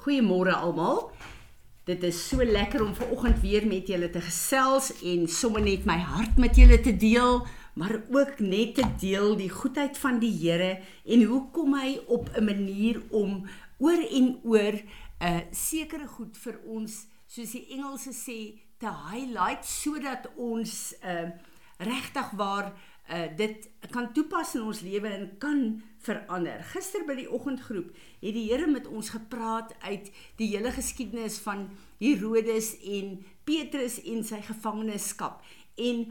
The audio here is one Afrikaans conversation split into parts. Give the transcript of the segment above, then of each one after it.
Goeiemôre almal. Dit is so lekker om vanoggend weer met julle te gesels en sommer net my hart met julle te deel, maar ook net te deel die goedheid van die Here en hoe kom hy op 'n manier om oor en oor 'n uh, sekere goed vir ons, soos die Engelse sê, te highlight sodat ons uh, regtig waar uh, dit kan toepas in ons lewe en kan verander. Gister by die oggendgroep het die Here met ons gepraat uit die hele geskiedenis van Herodes en Petrus en sy gevangenskap. En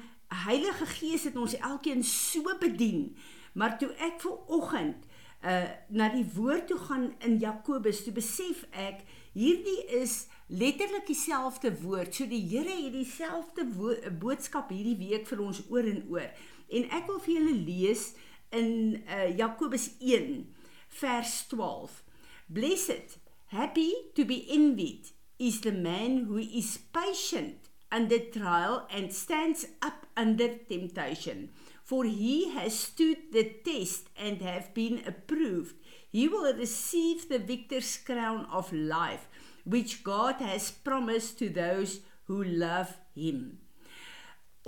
Heilige Gees het ons elkeen so bedien. Maar toe ek ver oggend uh na die woord toe gaan in Jakobus, toe besef ek hierdie is letterlik dieselfde woord. So die Here het dieselfde boodskap hierdie week vir ons oor en oor. En ek wil vir julle lees in uh, Jakobus 1 vers 12. Blessed, happy to be envied is the man who is patient under trial and stands up under temptation. For he has stood the test and have been approved. He will receive the victor's crown of life, which God has promised to those who love him.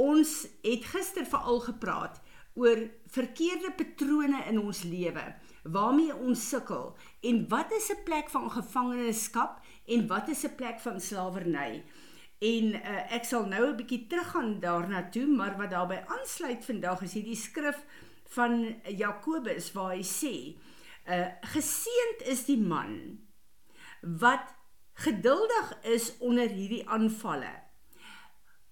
Ons het gister veral gepraat oor verkeerde patrone in ons lewe waarmee ons sukkel en wat is 'n plek van gevangenskap en wat is 'n plek van slawerny. En uh, ek sal nou 'n bietjie teruggaan daarna toe, maar wat daarbey aansluit vandag is hierdie skrif van Jakobus waar hy sê: "Uh geseend is die man wat geduldig is onder hierdie aanvalle."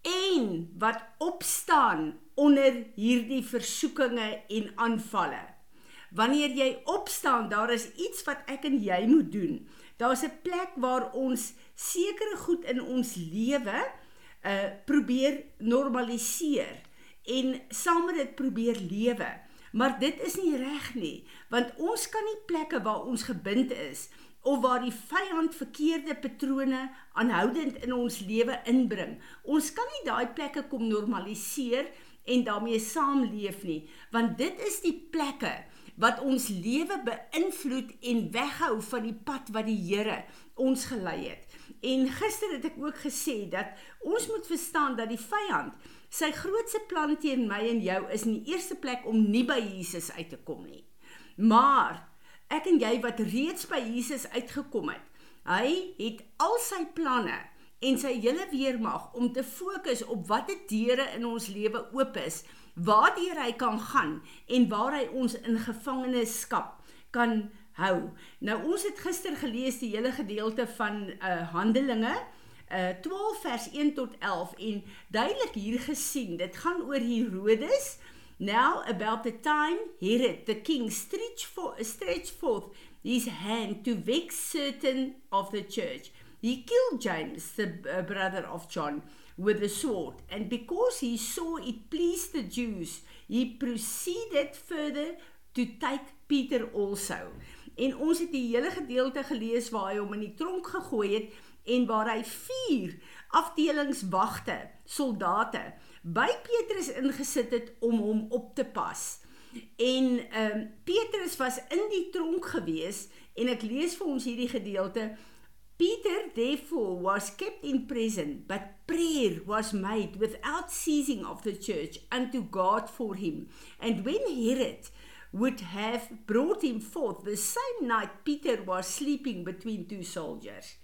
En wat opstaan onder hierdie versoekinge en aanvalle. Wanneer jy opstaan, daar is iets wat ek en jy moet doen. Daar's 'n plek waar ons sekere goed in ons lewe uh probeer normaliseer en saam met dit probeer lewe. Maar dit is nie reg nie, want ons kan nie plekke waar ons gebind is of waar die vyand verkeerde patrone aanhoudend in ons lewe inbring. Ons kan nie daai plekke kom normaliseer en daarmee saamleef nie, want dit is die plekke wat ons lewe beïnvloed en weghou van die pad wat die Here ons gelei het. En gister het ek ook gesê dat ons moet verstaan dat die vyand sy grootste plan teen my en jou is in die eerste plek om nie by Jesus uit te kom nie. Maar ek en jy wat reeds by Jesus uitgekom het. Hy het al sy planne en sy hele weermag om te fokus op watte deure in ons lewe oop is, waardeur hy kan gaan en waar hy ons in gevangenskap kan hou. Nou ons het gister gelees die hele gedeelte van uh Handelinge uh 12 vers 1 tot 11 en duidelik hier gesien, dit gaan oor Herodes Now, about the time Herod the king stretched, for, stretched forth his hand to vex certain of the church, he killed James, the uh, brother of John, with a sword. And because he saw it pleased the Jews, he proceeded further to take Peter also. En ons het die hele gedeelte gelees waar hy hom in die tronk gegooi het en waar hy vier afdelingswagte, soldate by Petrus ingesit het om hom op te pas. En ehm um, Petrus was in die tronk gewees en ek lees vir ons hierdie gedeelte. Peter therefore was kept in prison, but prayer was made without ceasing of the church unto God for him. And when Herod would have brought him forth the same night Peter was sleeping between two soldiers.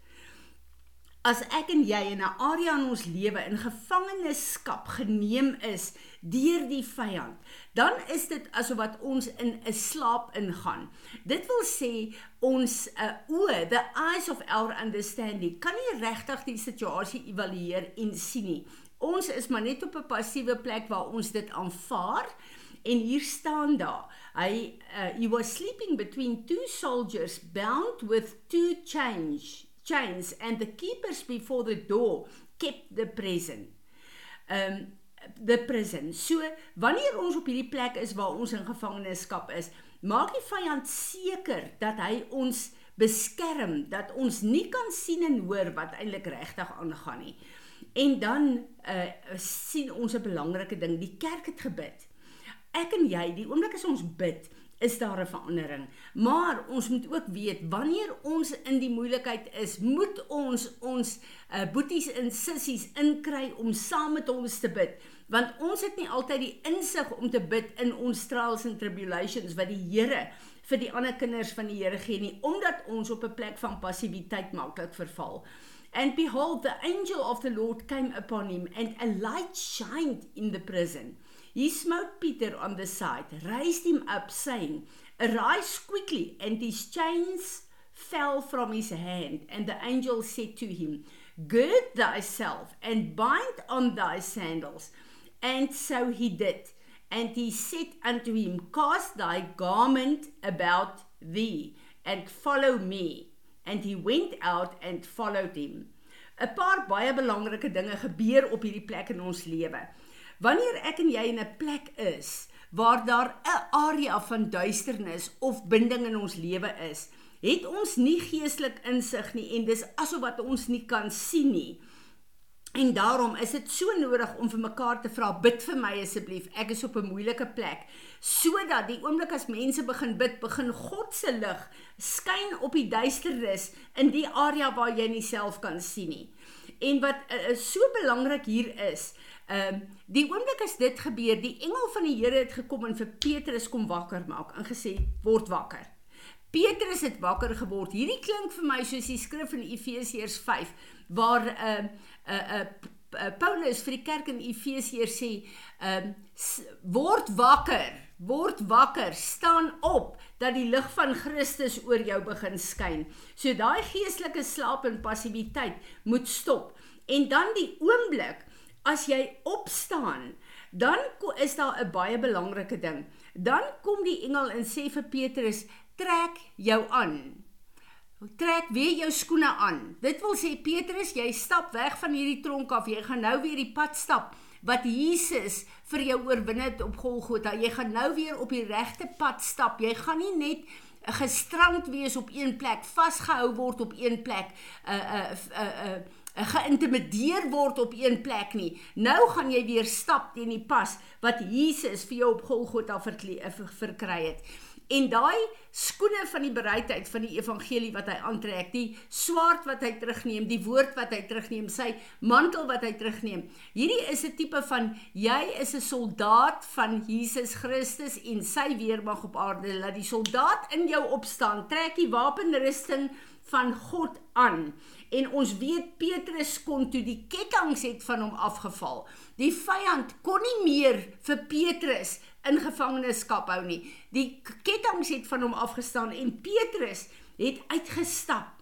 As ek en jy in 'n area in ons lewe in gevangenskap geneem is deur die vyand, dan is dit asof wat ons in 'n slaap ingaan. Dit wil sê ons uh, oë, the eyes of our understanding, kan nie regtig die situasie evalueer en sien nie. Ons is maar net op 'n passiewe plek waar ons dit aanvaar en hier staan daar. Hy uh, he was sleeping between two soldiers bound with two chains chains and the keepers before the door kept the prison. Um the prison. So wanneer ons op hierdie plek is waar ons in gevangenskap is, maak die vyand seker dat hy ons beskerm, dat ons nie kan sien en hoor wat eintlik regtig aangaan nie. En dan uh sien ons 'n belangrike ding, die kerk het gebid. Ek en jy, die oomblik as ons bid, is daar 'n verandering. Maar ons moet ook weet wanneer ons in die moeilikheid is, moet ons ons uh, boeties en sissies inkry om saam met ons te bid, want ons het nie altyd die insig om te bid in ons trials and tribulations wat die Here vir die ander kinders van die Here gee nie, omdat ons op 'n plek van passiwiteit maklik verval. And behold, the angel of the Lord came upon him, and a light shined in the prison. He smote Peter on the side, raised him up, saying, Arise quickly. And his chains fell from his hand. And the angel said to him, Gird thyself and bind on thy sandals. And so he did. And he said unto him, Cast thy garment about thee, and follow me. And he went out and followed him. 'n Paar baie belangrike dinge gebeur op hierdie plek in ons lewe. Wanneer ek en jy in 'n plek is waar daar 'n area van duisternis of binding in ons lewe is, het ons nie geestelik insig nie en dis asof wat ons nie kan sien nie. En daarom is dit so nodig om vir mekaar te vra, bid vir my asseblief. Ek is op 'n moeilike plek. Sodat die oomblik as mense begin bid, begin God se lig skyn op die duisternis in die area waar jy nie self kan sien nie. En wat uh, so belangrik hier is, ehm uh, die oomblik as dit gebeur, die engel van die Here het gekom en vir Petrus kom wakker maak en gesê word wakker. Petrus het wakker geword. Hierdie klink vir my soos die skrif in Efesiërs 5 waar 'n uh, 'n uh, uh, Paulus vir die kerk in Efesië sê, ehm uh, word wakker, word wakker, staan op dat die lig van Christus oor jou begin skyn. So daai geestelike slaap en passiwiteit moet stop. En dan die oomblik as jy opstaan, dan is daar 'n baie belangrike ding. Dan kom die engel en sê vir Petrus, trek jou aan. Trek weer jou skoene aan. Dit wil sê Petrus, jy stap weg van hierdie tronk af. Jy gaan nou weer die pad stap wat Jesus vir jou oorwin het op Golgotha. Jy gaan nou weer op die regte pad stap. Jy gaan nie net gestrand wees op een plek, vasgehou word op een plek, uh uh uh, uh geïntimideer word op een plek nie. Nou gaan jy weer stap teen die pas wat Jesus vir jou op Golgotha verkry het en daai skoene van die bereidheid van die evangelie wat hy aantrek, die swaard wat hy terugneem, die woord wat hy terugneem, sy mantel wat hy terugneem. Hierdie is 'n tipe van jy is 'n soldaat van Jesus Christus en sy weermag op aarde. Laat die soldaat in jou opstaan, trek die wapenrusting van God aan. En ons weet Petrus kon toe die kettinge het van hom afgeval. Die vyand kon nie meer vir Petrus in gevangenskap hou nie. Die kettinge het van hom afgestaan en Petrus het uitgestap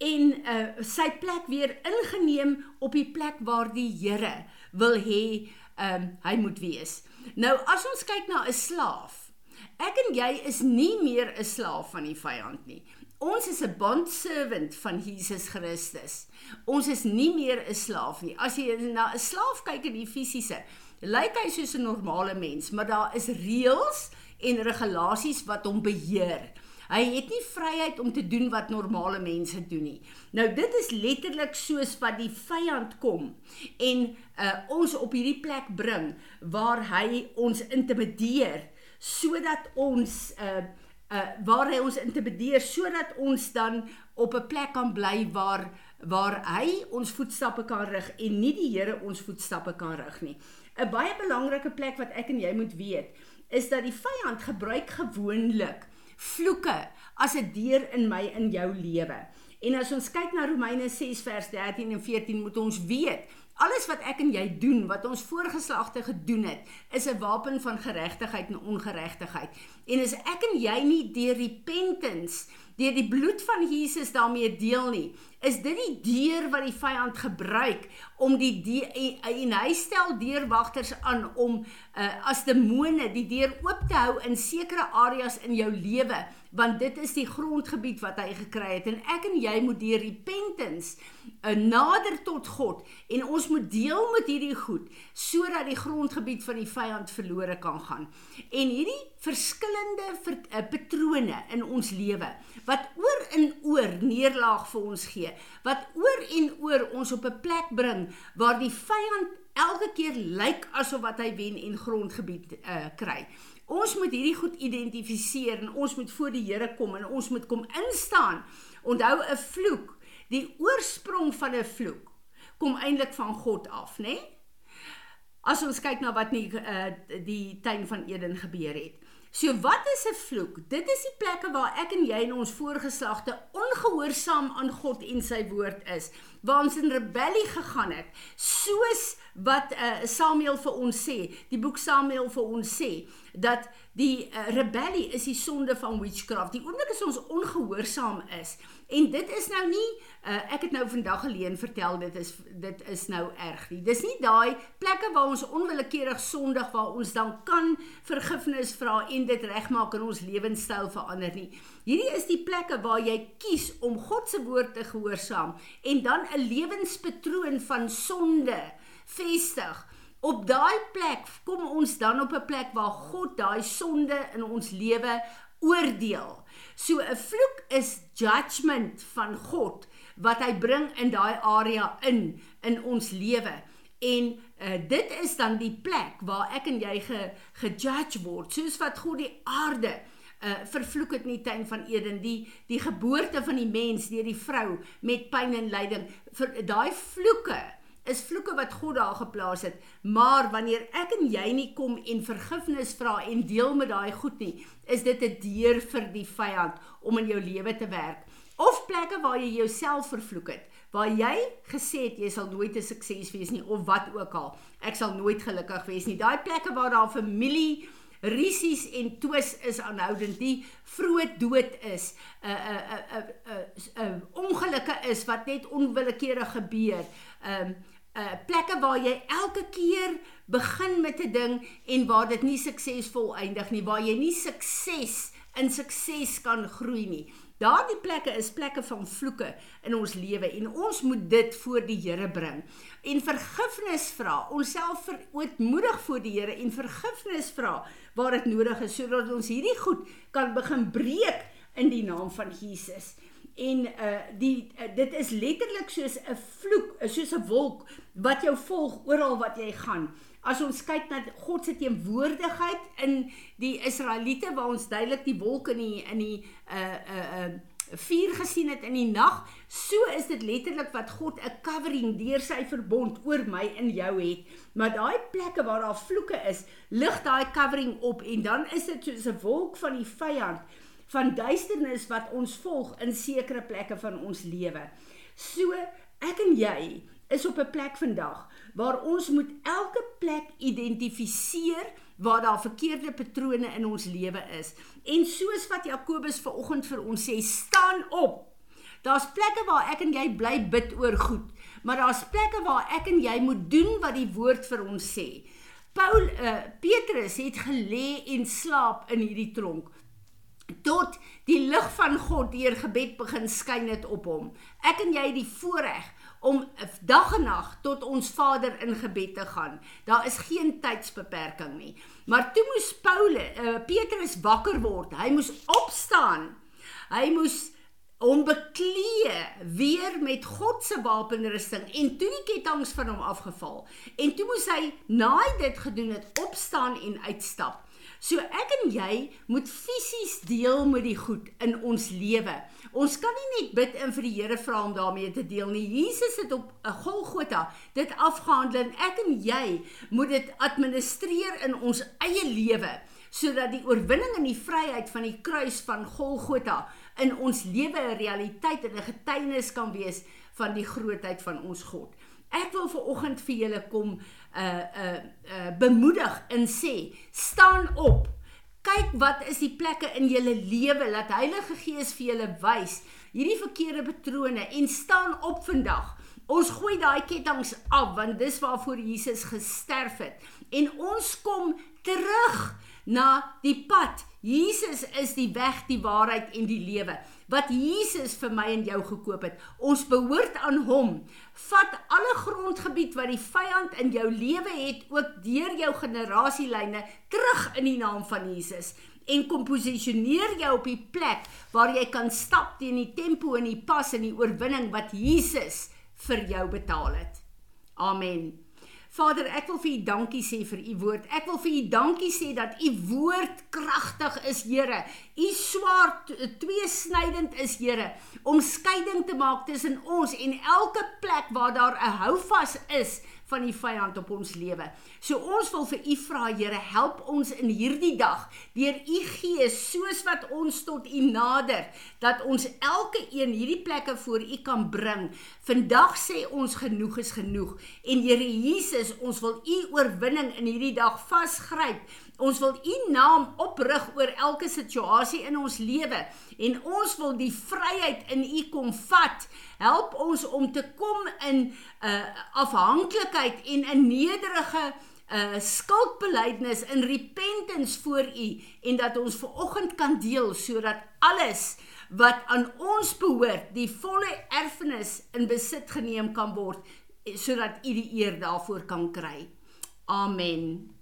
en uh, sy plek weer ingeneem op die plek waar die Here wil hê um, hy moet wees. Nou as ons kyk na 'n slaaf, ek en jy is nie meer 'n slaaf van die vyand nie. Ons is 'n bond servant van Jesus Christus. Ons is nie meer 'n slaaf nie. As jy na 'n slaaf kyk in die fisiese, lyk hy soos 'n normale mens, maar daar is reëls en regulasies wat hom beheer. Hy het nie vryheid om te doen wat normale mense doen nie. Nou dit is letterlik soos wat die vyand kom en uh, ons op hierdie plek bring waar hy ons intimideer sodat ons uh, uh waar hy ons intimideer sodat ons dan op 'n plek kan bly waar waar hy ons voetstappe kan rig en nie die Here ons voetstappe kan rig nie. 'n baie belangrike plek wat ek en jy moet weet, is dat die vyand gebruik gewoonlik vloeke as 'n deur in my in jou lewe. En as ons kyk na Romeine 6 vers 13 en 14, moet ons weet, alles wat ek en jy doen, wat ons voorgeslagte gedoen het, is 'n wapen van geregtigheid en ongeregtigheid. En as ek en jy nie deur repentance deur die bloed van Jesus daarmee deel nie, is dit die deur wat die vyand gebruik om die en hy stel deurwagters aan om uh, as demone die deur oop te hou in sekere areas in jou lewe want dit is die grondgebied wat hy gekry het. En ek en jy moet deur repentance uh, nader tot God en ons moet deel met hierdie goed sodat die grondgebied van die vyand verlore kan gaan. En hierdie verskillende ver, uh, patrone in ons lewe wat oor en oor neerlaag vir ons gee wat oor en oor ons op 'n plek bring waar die vyand elke keer lyk asof wat hy wen en grondgebied uh, kry Ons moet hierdie goed identifiseer en ons moet voor die Here kom en ons moet kom instaan. Onthou 'n vloek, die oorsprong van 'n vloek kom eintlik van God af, né? Nee? As ons kyk na wat nie uh, die tuin van Eden gebeur het. So wat is 'n vloek? Dit is die plekke waar ek en jy en ons voorgeslagte ongehoorsaam aan God en sy woord is, waar ons in rebellie gegaan het, soos wat uh, Samuel vir ons sê, die boek Samuel vir ons sê, dat die uh, rebellie is die sonde van witchcraft. Die oomblik as ons ongehoorsaam is, En dit is nou nie uh, ek het nou vandag alleen vertel dit is dit is nou erg nie. Dis nie daai plekke waar ons onwillekeurig sondig waar ons dan kan vergifnis vra en dit regmaak en ons lewenstyl verander nie. Hierdie is die plekke waar jy kies om God se woord te gehoorsaam en dan 'n lewenspatroon van sonde vestig. Op daai plek kom ons dan op 'n plek waar God daai sonde in ons lewe oordeel. So 'n vloek is judgment van God wat hy bring in daai area in in ons lewe. En uh, dit is dan die plek waar ek en jy ge gejudge word, soos wat God die aarde uh vervloek het in die tuin van Eden, die die geboorte van die mens deur die vrou met pyn en lyding. Vir daai vloeke is vloeke wat God daar geplaas het. Maar wanneer ek en jy nie kom en vergifnis vra en deel met daai goed nie, is dit 'n deur vir die vyand om in jou lewe te werk. Of plekke waar jy jouself vervloek het, waar jy gesê het jy sal nooit 'n sukses wees nie of wat ook al. Ek sal nooit gelukkig wees nie. Daai plekke waar daar familie risies en twis is aanhoudend die vroeë dood is 'n 'n 'n 'n 'n ongelukke is wat net onwillekeurig gebeur. Um uh plekke waar jy elke keer begin met 'n ding en waar dit nie suksesvol eindig nie, waar jy nie sukses in sukses kan groei nie. Daardie plekke is plekke van vloeke in ons lewe en ons moet dit voor die Here bring en vergifnis vra. Onsself verootmoedig voor die Here en vergifnis vra waar dit nodig is sodat ons hierdie goed kan begin breek in die naam van Jesus en uh die uh, dit is letterlik soos 'n vloek, soos 'n wolk wat jou volg oral wat jy gaan. As ons kyk na God se teenwoordigheid in die Israeliete waar ons duidelik die wolk in die in die uh uh uh vuur gesien het in die nag, so is dit letterlik wat God 'n covering deur sy verbond oor my en jou het. Maar daai plekke waar daar vloeke is, lig daai covering op en dan is dit soos 'n wolk van die vyand van duisternis wat ons volg in sekere plekke van ons lewe. So ek en jy is op 'n plek vandag waar ons moet elke plek identifiseer waar daar verkeerde patrone in ons lewe is. En soos wat Jakobus ver oggend vir ons sê, staan op. Daar's plekke waar ek en jy bly bid oor goed, maar daar's plekke waar ek en jy moet doen wat die woord vir ons sê. Paul uh, Petrus het gelê en slaap in hierdie tronk tot die lig van God deur gebed begin skyn het op hom. Ek en jy die voorreg om dag en nag tot ons Vader in gebed te gaan. Daar is geen tydsbeperking nie. Maar toe moes Paulus, uh, Petrus wakker word. Hy moes opstaan. Hy moes hom beklee weer met God se wapenrusting en toe die ketTINGS van hom afgeval. En toe moes hy naai dit gedoen het opstaan en uitstap. So ek en jy moet fisies deel met die goed in ons lewe. Ons kan nie net bid en vir die Here vra om daarmee te deel nie. Jesus het op 'n Golgotha dit afgehandel en ek en jy moet dit administreer in ons eie lewe sodat die oorwinning en die vryheid van die kruis van Golgotha in ons lewe 'n realiteit en 'n getuienis kan wees van die grootheid van ons God. Ek wil ver oggend vir julle kom uh uh uh bemoedig en sê, staan op. Kyk wat is die plekke in julle lewe dat Heilige Gees vir julle wys hierdie verkeerde patrone en staan op vandag. Ons gooi daai ketTINGS af want dis waarvoor Jesus gesterf het en ons kom terug na die pad. Jesus is die weg, die waarheid en die lewe wat Jesus vir my en jou gekoop het. Ons behoort aan hom. Vat alle grondgebied wat die vyand in jou lewe het, ook deur jou generasielyne terug in die naam van Jesus en kom posisioneer jou op die plek waar jy kan stap teen die tempo en die pas en die oorwinning wat Jesus vir jou betaal het. Amen. Vader, ek wil vir U dankie sê vir U woord. Ek wil vir U dankie sê dat U woord kragtig is, Here. U swaard tweesnydend is, Here, om skeiding te maak tussen ons en elke plek waar daar 'n houvas is van die vyand op ons lewe. So ons wil vir U vra, Here, help ons in hierdie dag deur U Gees soos wat ons tot U nader, dat ons elke een hierdie plekke voor U kan bring. Vandag sê ons genoeg is genoeg en Here Jesus, ons wil U oorwinning in hierdie dag vasgryp. Ons wil U naam oprig oor elke situasie in ons lewe en ons wil die vryheid in U kom vat. Help ons om te kom in 'n uh, afhanklikheid en 'n nederige 'n uh, skuldbeleidnis in repentance voor U en dat ons ver oggend kan deel sodat alles wat aan ons behoort, die volle erfenis in besit geneem kan word sodat U die eer daarvoor kan kry. Amen.